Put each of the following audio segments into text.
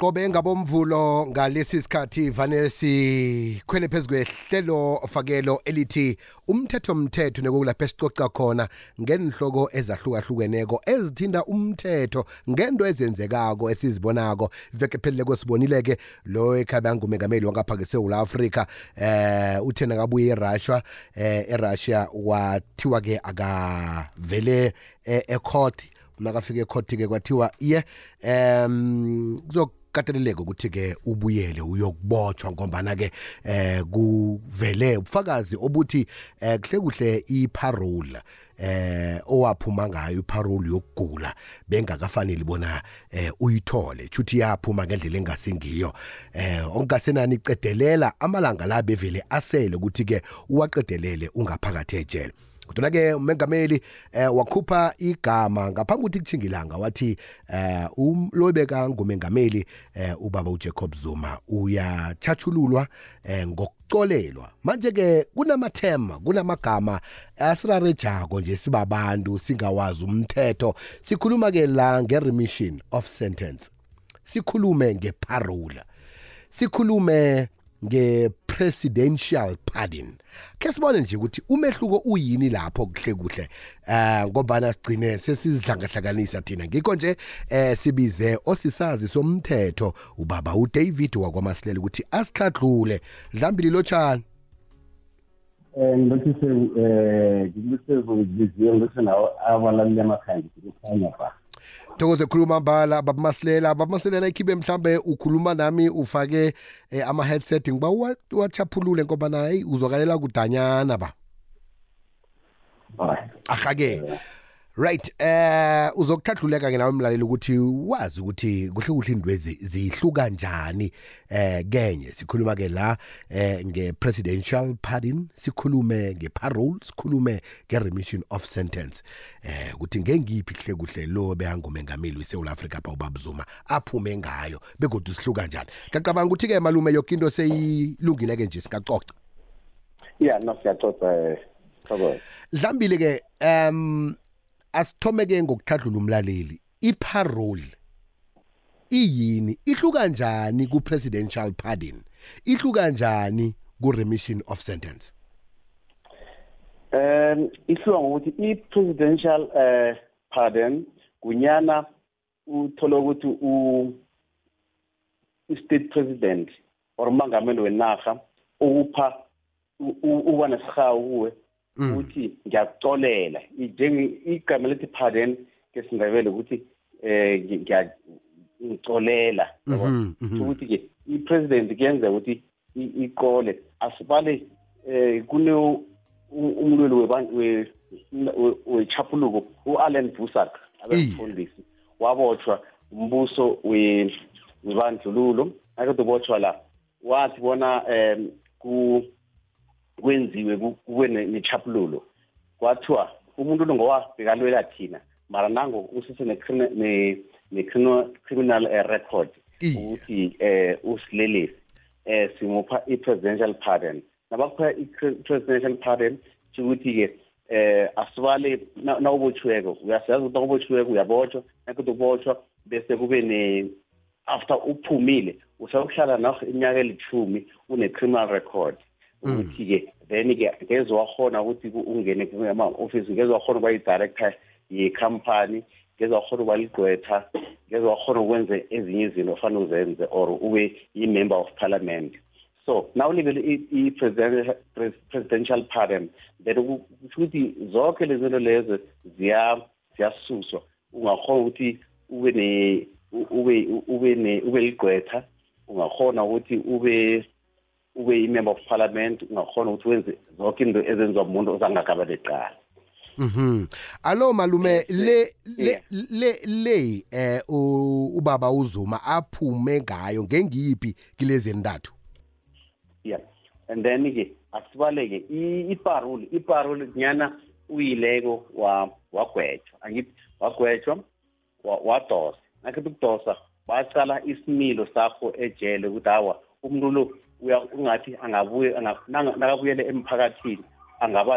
qobe ngabomvulo ngalesi sikhathi vane sikhwele phezu kwehlelo fakelo elithi umthetho mthetho nekulapho esicoca khona ngenhloko ezahlukahlukeneko ezithinda umthetho ngento ezenzekako esizibonako. Veke phelele kosibonile-ke lo ekhabe angumengameli wangapha ngesewula afrika eh uthena kabuye erussia eh erussia wathiwa-ke akavele eh, ecourt nakafika ekhoti-ke kwathiwa iye um kuzokateleleka ukuthi-ke ubuyele uyokubotshwa ngombana-ke eh kuvele ubufakazi obuthi eh kuhle kuhle iparole eh owaphuma ngayo iparole yokugula bengakafanele bona eh uyithole. Chuthi yaphuma ngendlela engasingiyo. Eh ongasenani icedelela amalanga la bevele asele ukuthi ke uwaqedelele ungaphakathi ejele. Kodwa ke umengameli eh wakhupha igama ngaphambi ukuthi kuchingilanga wathi eh umlobeka ngumengameli eh ubaba uJacob Zuma uyachathululwa eh ngokucolelwa. Manje ke kunamathema kunamagama asirarejako nje sibabantu singawazi umthetho. Sikhuluma ke la ngeremission of sentence. Sikhulume ngeparole sikhulume nge-presidential pardon. Ke sibone nje ukuthi umehluko uyini lapho kuhle kuhle eh ngoba sigcine sesizidlangahlanganisa thina. Ngikho nje eh sibize osisazi somthetho ubaba uDavid wakwamasilela ukuthi asikhadlule dlambili lotshani eh ngithi eh ngibuse ukuziziyo ngise nawo abalaleli amakhaya ngikukhanya ba Thokoze khuluma mbala babamasilela babamasilela ikhibe mhlambe ukhuluma nami ufake eh, ama headset ngiba wachaphulule ngoba nayi uzwakalela kudanyana ba. Ahake Right eh uzokuthathuleka ke nawe umlaleli ukuthi wazi ukuthi kuhle kuhle indwezi zihluka kanjani eh kenye sikhuluma ke la eh nge presidential pardon sikhulume nge parole sikhulume nge remission of sentence. Eh ukuthi ngengiphi kuhle kuhle lo beyangumengameli weSouth Africa pa ubabuzuma aphume ngayo begodwa sihluka kanjani ngicabanga ukuthi ke malume yonke into seyilungile ke nje sikacoca Yeah no siyaxoxa eh Dlambile ke um asithomeke ngokuthathula umlaleli iparole iyini ihluka kanjani ku presidential pardon ihluka kanjani ku remission of sentence um ihluka ngokuthi i-presidential uh, pardon kunyana uthola ukuthi u-state president or umangameli wenarha ukupha uba nesihawu kuwe ukuthi ngiyakucolela igama lethi pardon ngesindebele ukuthi eh ngiyacolela ukuthi ke i-president kuyenzeka ukuthi iqole. Asibale eh kune umlweli wechapuluko u-allen busak abemfundisi. Wabotshwa umbuso webandlululo. Akade ubotshwa la wathi bona um kwenziwe kube nechapululo kwathiwa umuntu lo ngowabhekalwela thina mara nango usise ne-criminal record ukuthi eh usilelesi eh simupha i-presidential pardon. Nabakupha i-presidential pardon ukuthi-ke eh asibale nawubotshiweko uyasazi ukuthi nawubotshiweko uyabotshwa nakuthi ubotshwa bese kube ne after uphumile usayokuhlala naho iminyaka elithumi une-criminal record. Ukuthi-ke then-ke ngeze wakhona ukuthi ungene kuma-ofisi ngeze wakhona ukuba yi-director ye-company ngeze wakhona ukuba ligqwetha ngeze wakhona ukwenza ezinye izinto ofanele uzenze or ube yi-member of parliament. So nawulibele i-presidential pardon then kusho ukuthi zonke lezi zinto lezo ziyasuswa. Ungakhona ukuthi ube ne ube ube ne ube ligqwetha ungakhona ukuthi ube ube i-member of parliament ungakhona ukuthi wenze zonke into ezenziwa umuntu ozangakabale qala Mhm. Alo malume le le le le eh ubaba uZuma aphume ngayo ngengiphi kilezi ndathu. Yeah. And then ke asibaleke iparole iparole nyana uyileko wa wagwetshwa angithi wagwetshwa wadosa nakhe ukudosa bacala isimilo sakho ejele ukuthi hawa umuntu lo ungathi angabuye nakabuyele emphakathini angaba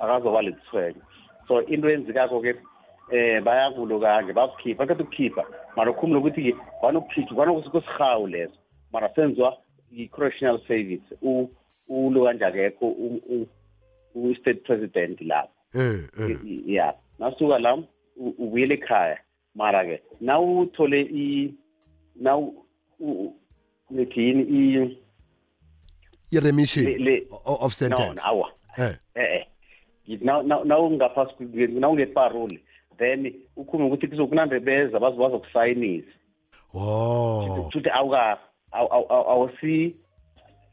akazoba lithwenyo so into eyenzekako-ke eh bayakulo kanje bakukhipha baqeda ukukhipha. Mara ukhumule ukuthi-ke kwanokukhitshwa kwanokusikusihawu leso. Mara senziwa i-correctional service ulo kanje akekho u-state president lapho. Eh eh. Ya. Nasuka la ubuyele ekhaya. Mara-ke nawuthole i naw ngithini i i-remission of no sentence awa. Eh eh. Eh nawungaphasi nawungeparole then ukhume ukuthi kuzokunande beza bazo bazokusayinisa oh. Futhi awuka awu- awu- awu- awusi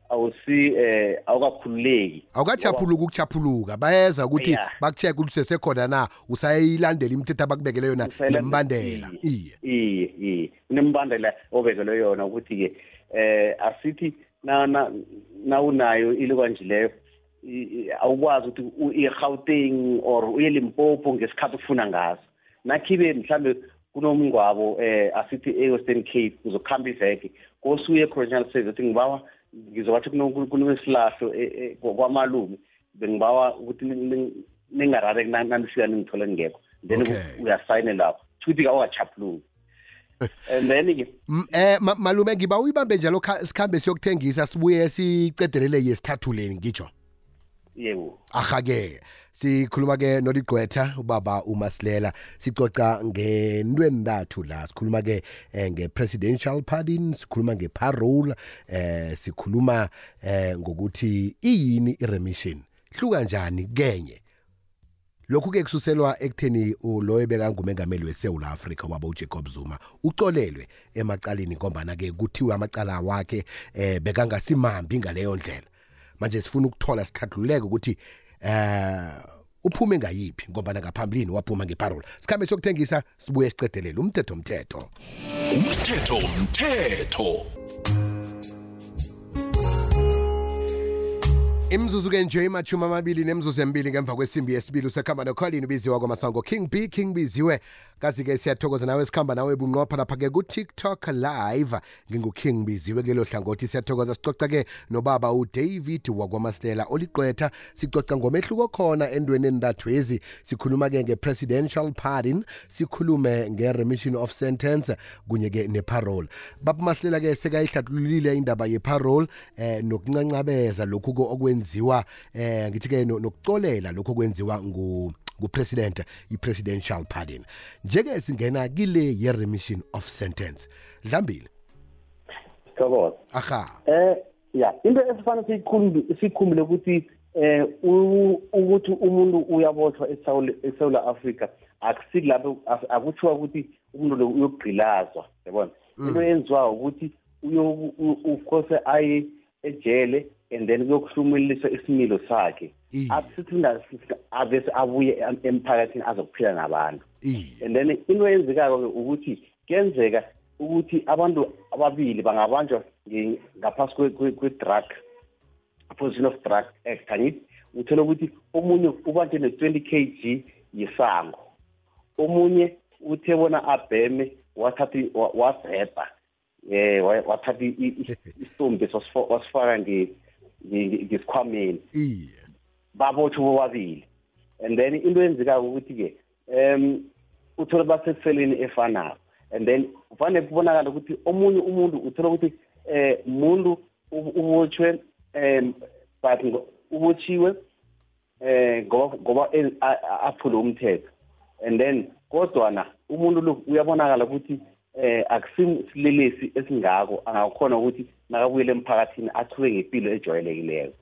awusi eh awukakhululeki. Awukajaphuluka ukujaphuluka. Bayeza ukuthi bakucheck ukuthi usesekhona na. Usayilandela imithetho abakubekele yona nembandela. iye. iye iye. Kunembandela obekelwe yona ukuthi-ke eh asithi na na nawunayo ilokwanjileyo awukwazi ukuthi u- i-gauteng or uye limpopo ngesikhathi ufuna ngaso. Nakhibe mhlambe kunomngwabo eh asithi e-western cape uzokuhamba iveke kosuye e-correctional service uthi ngibawa ngizobathi kuno- kunesilahlo e- e- kwamalume bengibawa ukuthi ning- ning- ningarare nanifika ningithole ngekho. Then Okay. uyasayine lapho futhi awakachaphuluki and then-ke M- eh ma- malume ngiba uyibambe njalo kha- sikhambe siyokuthengisa sibuye sicedelele yesithathuleni ngitsho yebo aha-ke sikhuluma ke noligqwetha ubaba umasilela. Sicoca ngentweni ntathu la sikhuluma ke eh, nge-presidential pardon sikhuluma nge-parole eh sikhuluma eh ngokuthi iyini i-remission? Hluka njani kenye? Lokhu ke kususelwa ekutheni uloyo bekangumengameli weSouth Africa waba uJacob Zuma ucolelwe emacaleni ngombana ke kuthiwa amacala wakhe eh bekangasimambi ngaleyo ndlela. Manje sifuna ukuthola sithathululeke ukuthi eh uphume ngayiphi ngoba ngaphambilini waphuma ngeparole sikhambe sokuthengisa sibuye sicedelele umthetho umthetho umthetho umthetho imzuzu ke nje imachumi amabili nemzuzu emibili ngemva kwesimbi yesibili usekhamba nokholini ubiziwa kwamasango king b king biziwe kazi-ke siyathokoza nawe sikhamba nawe bunqopha lapha-ke ku-tiktok live. Nginguking biziwe kulelo hlangothi siyathokoza. Sicoca-ke nobaba udavid wakwamasilela oliqwetha. Sicoca ngomehluko khona endweni endathwezi sikhuluma-ke nge-presidential pardon. Sikhulume nge-remission of sentence kunye-ke neparole. Baba masilela-ke sekayihlathululile indaba yeparole eh nokuncancabeza lokhu ko okwenziwa eh ngithi-ke no- nokucolela lokhu okwenziwa ngu ngupresident i-presidential pardon. Njeke singena kile ye-remission of sentence. Dlambile. Thokoza. Aha. Eh ya into esifanele siyikhumbi sikhumbule ukuthi eh ukuthi umuntu uyabothwa eSouth Africa akusiki lapho ak- akuthiwa ukuthi umuntu lo uyogqilazwa yabona? Into yenziwa ukuthi of course aye ejele and then kuyokuhlumuliswa isimilo sakhe. Asithi avese abuye em- emphakathini azokuphila nabantu. And then into eyenzekayo-ke ukuthi kuyenzeka ukuthi abantu ababili bangabanjwa ngaphasi kwe- kwe- kwe-drug position of drug act angithi uthole ukuthi omunye ubanjwe ne-twenty k g yisango omunye uthe bona abheme wathatha wabhebha wa- wathatha istombi wasifaka ngesikhwameni iye. Babotshwe bobabili. And then into eyenzekayo ukuthi-ke um uthole baseseleni efanayo and then kufanele kubonakala ukuthi omunye umuntu uthole ukuthi eh umuntu ubotshwe um but ubotshiwe eh ngoba ngoba a- aphule umthetho. And then kodwana umuntu lo uyabonakala ukuthi eh akusimsilelesi esingako angakhona ukuthi nakabuyele emphakathini athube ngempilo ejwayelekileyo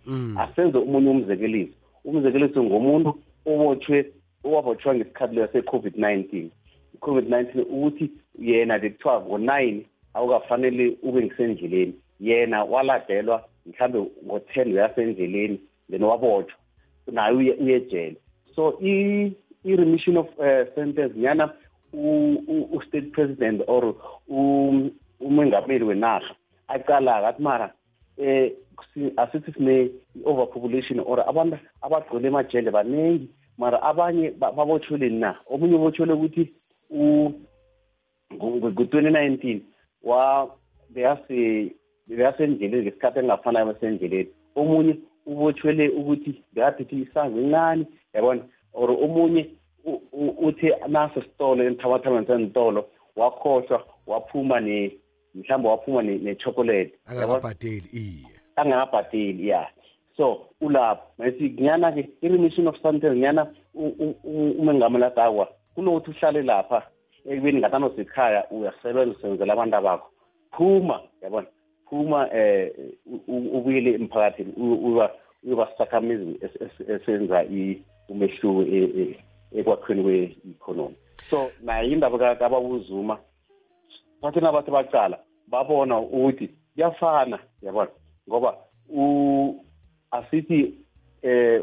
asenze umunye umzekeliso. Umzekeliso ngomuntu obotshwe owabotshwa ngesikhathi leyo se-covid-19 i-covid-19 ukuthi yena bekuthiwa ngo-nine awukafanele ube ngisendleleni. Yena waladelwa mhlambe ngo-ten uyasendleleni then wabotshwa naye uye uyejele. So i-remission of uh, sentence nyana u-state president or umengameli wenarha aqala athi mara eh si- asithi sine overpopulation or abantu abagcwele emajele baningi mara abanye ba- babotshweleni na? Omunye ubotshwele ukuthi ngo-twenty nineteen bekasendleleni ngesikhathi engafanayo basendleleni. Omunye ubotshwele ukuthi bekaphethe isango encane yabona? Or omunye uthi naso sitolo enthabathabeni sentolo wakhohlwa waphuma ne mhlawumbe waphuma ne-chocolate. Angakabhadeli iye. Angakabhadeli ya. So ulapho masithi ngiyana-ke i-remission of sentence ngiyana umengame ladakwa kunokuthi uhlale lapha ekubeni ngatano sekhaya uyasebenza usebenzela abantu abakho. Phuma yabona? Phuma eh ubuyele emphakathini uyoba sisakhamizi esenza umehluko e, e, ekwakhweni kwe-economy. So naye indaba kababuzuma bathi nabathi bacala babona ukuthi kuyafana yabona? Ngoba asithi eh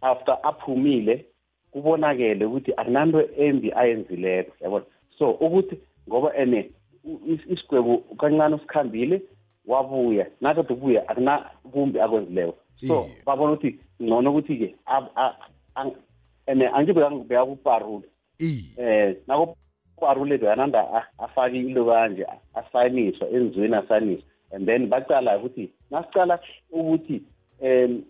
after aphumile kubonakele ukuthi akunanto embi ayenzileko yabona? So ukuthi ngoba ene isigwebo kancane usikhambile wabuya. Nakade ukubuya akunakumbi akwenzileko. So babona ukuthi ngcono ukuthi-ke ene angibeka kuparule eh nakuparule beyananda afake into kanje asayiniswa enzweni asayiniswa and then bacala ukuthi nasicala ukuthi um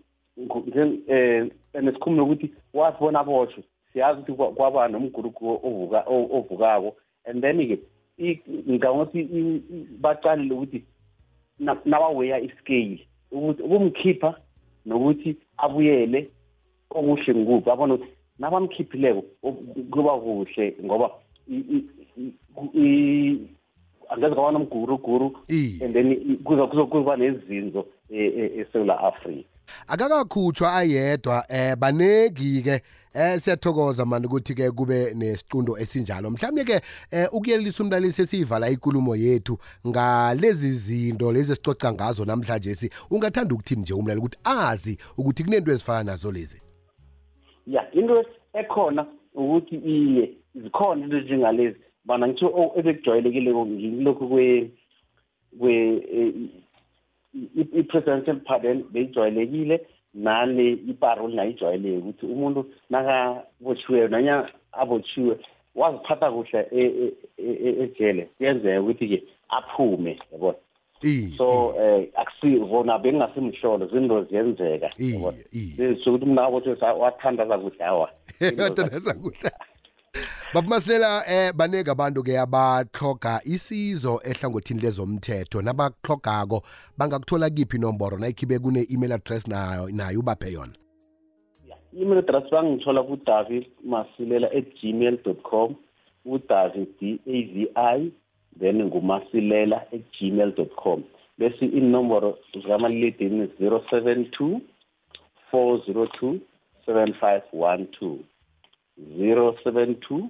and sikhumule ukuthi wathi bona aboshwe siyazi ukuthi kwaba nomguruko ovukako. And then-ke ngangothi bacalile ukuthi nabaweya iscale ukuthi ukumkhipha nokuthi abuyele okuhle ngikuphi? Abona ukuthi nabamkhiphileko kuba kuhle ngoba angeze kwaba nomguruguru and then kuzokuba nezinzo eSouth Africa akakakhutshwa ayedwa eh baneki-ke eh siyathokoza mani ukuthi-ke kube nesicundo esinjalo. Mhlawumbe ke eh ukuyelisa umlalisi esiyivala ikulumo yethu ngalezi zinto lezi esicoca ngazo namhlanje si ungathanda ukuthini nje umlali ukuthi azi ukuthi kunento ezifana nazo lezi? Ya into ekhona ukuthi iye zikhona into njengalezi bana ngitsho ebekujwayelekile ngilokhu kwe kwe i-presidential pardon beyijwayelekile nale iparole nayijwayeleke ukuthi umuntu nakabotshiweyo nanya abotshiwe waziphatha kuhle ejele kuyenzeka ukuthi-ke aphume yabona so eh akusivona bengasimhlolo zinto ziyenzeka. Yabona sokuthi umuntu abotshwe wathandaza kuhle awa. Wathandaza kuhle. Babumasilela eh baneke abantu ke abaxhoga isizo ehlangothini lezomthetho. Nabaxhogako bangakuthola kiphi inomboro? Nayikhibe kune-email address nayo nayo ubaphe yona. I-email address bangithola kudavid masilela at gmail dot com udavid d a v i then ngumasilela at gmail dot com. Bese inomboro zikamaliledini zero seven two four zero two seven five one two. zero seven two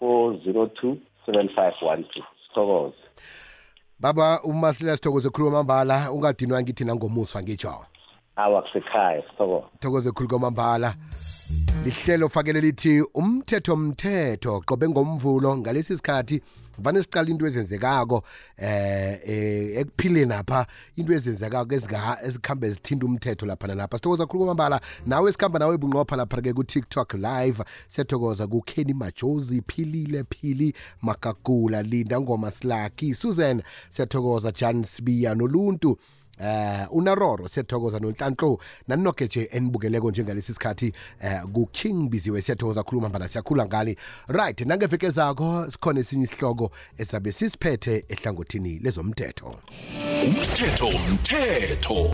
402 7512 sithokoze. Baba umasila sithokoze khuluma mambala ungadinwa ngithi nangomuswa ngitsho awa kusekhaya sithokoze. Thokoze khulu kwamambala. Lihlelo fakele lithi umthetho mthetho qobe ngomvulo ngalesi sikhathi vane siqala into ezenzekako eh ekuphileni apha into ezenzekako ezikhambe zithinta umthetho lapha. Nalapha sithokoza khulu kwamambala nawe sikhamba nawe bunqopha lapha ke ku-tiktok live siyathokoza kukenny majozi philile phili makagula linda ngoma slaki susan siyathokoza jan sbiya noluntu eh unaroro siyathokoza nonhlanhlo naninoke nje enibukeleko njengalesi sikhathi eh ku-king biziwe siyathokoza khuluma mbala siyakhula ngani right nangeveke zakho sikhona esinye isihloko esabe sisiphethe ehlangothini lezomthetho. Umthetho mthetho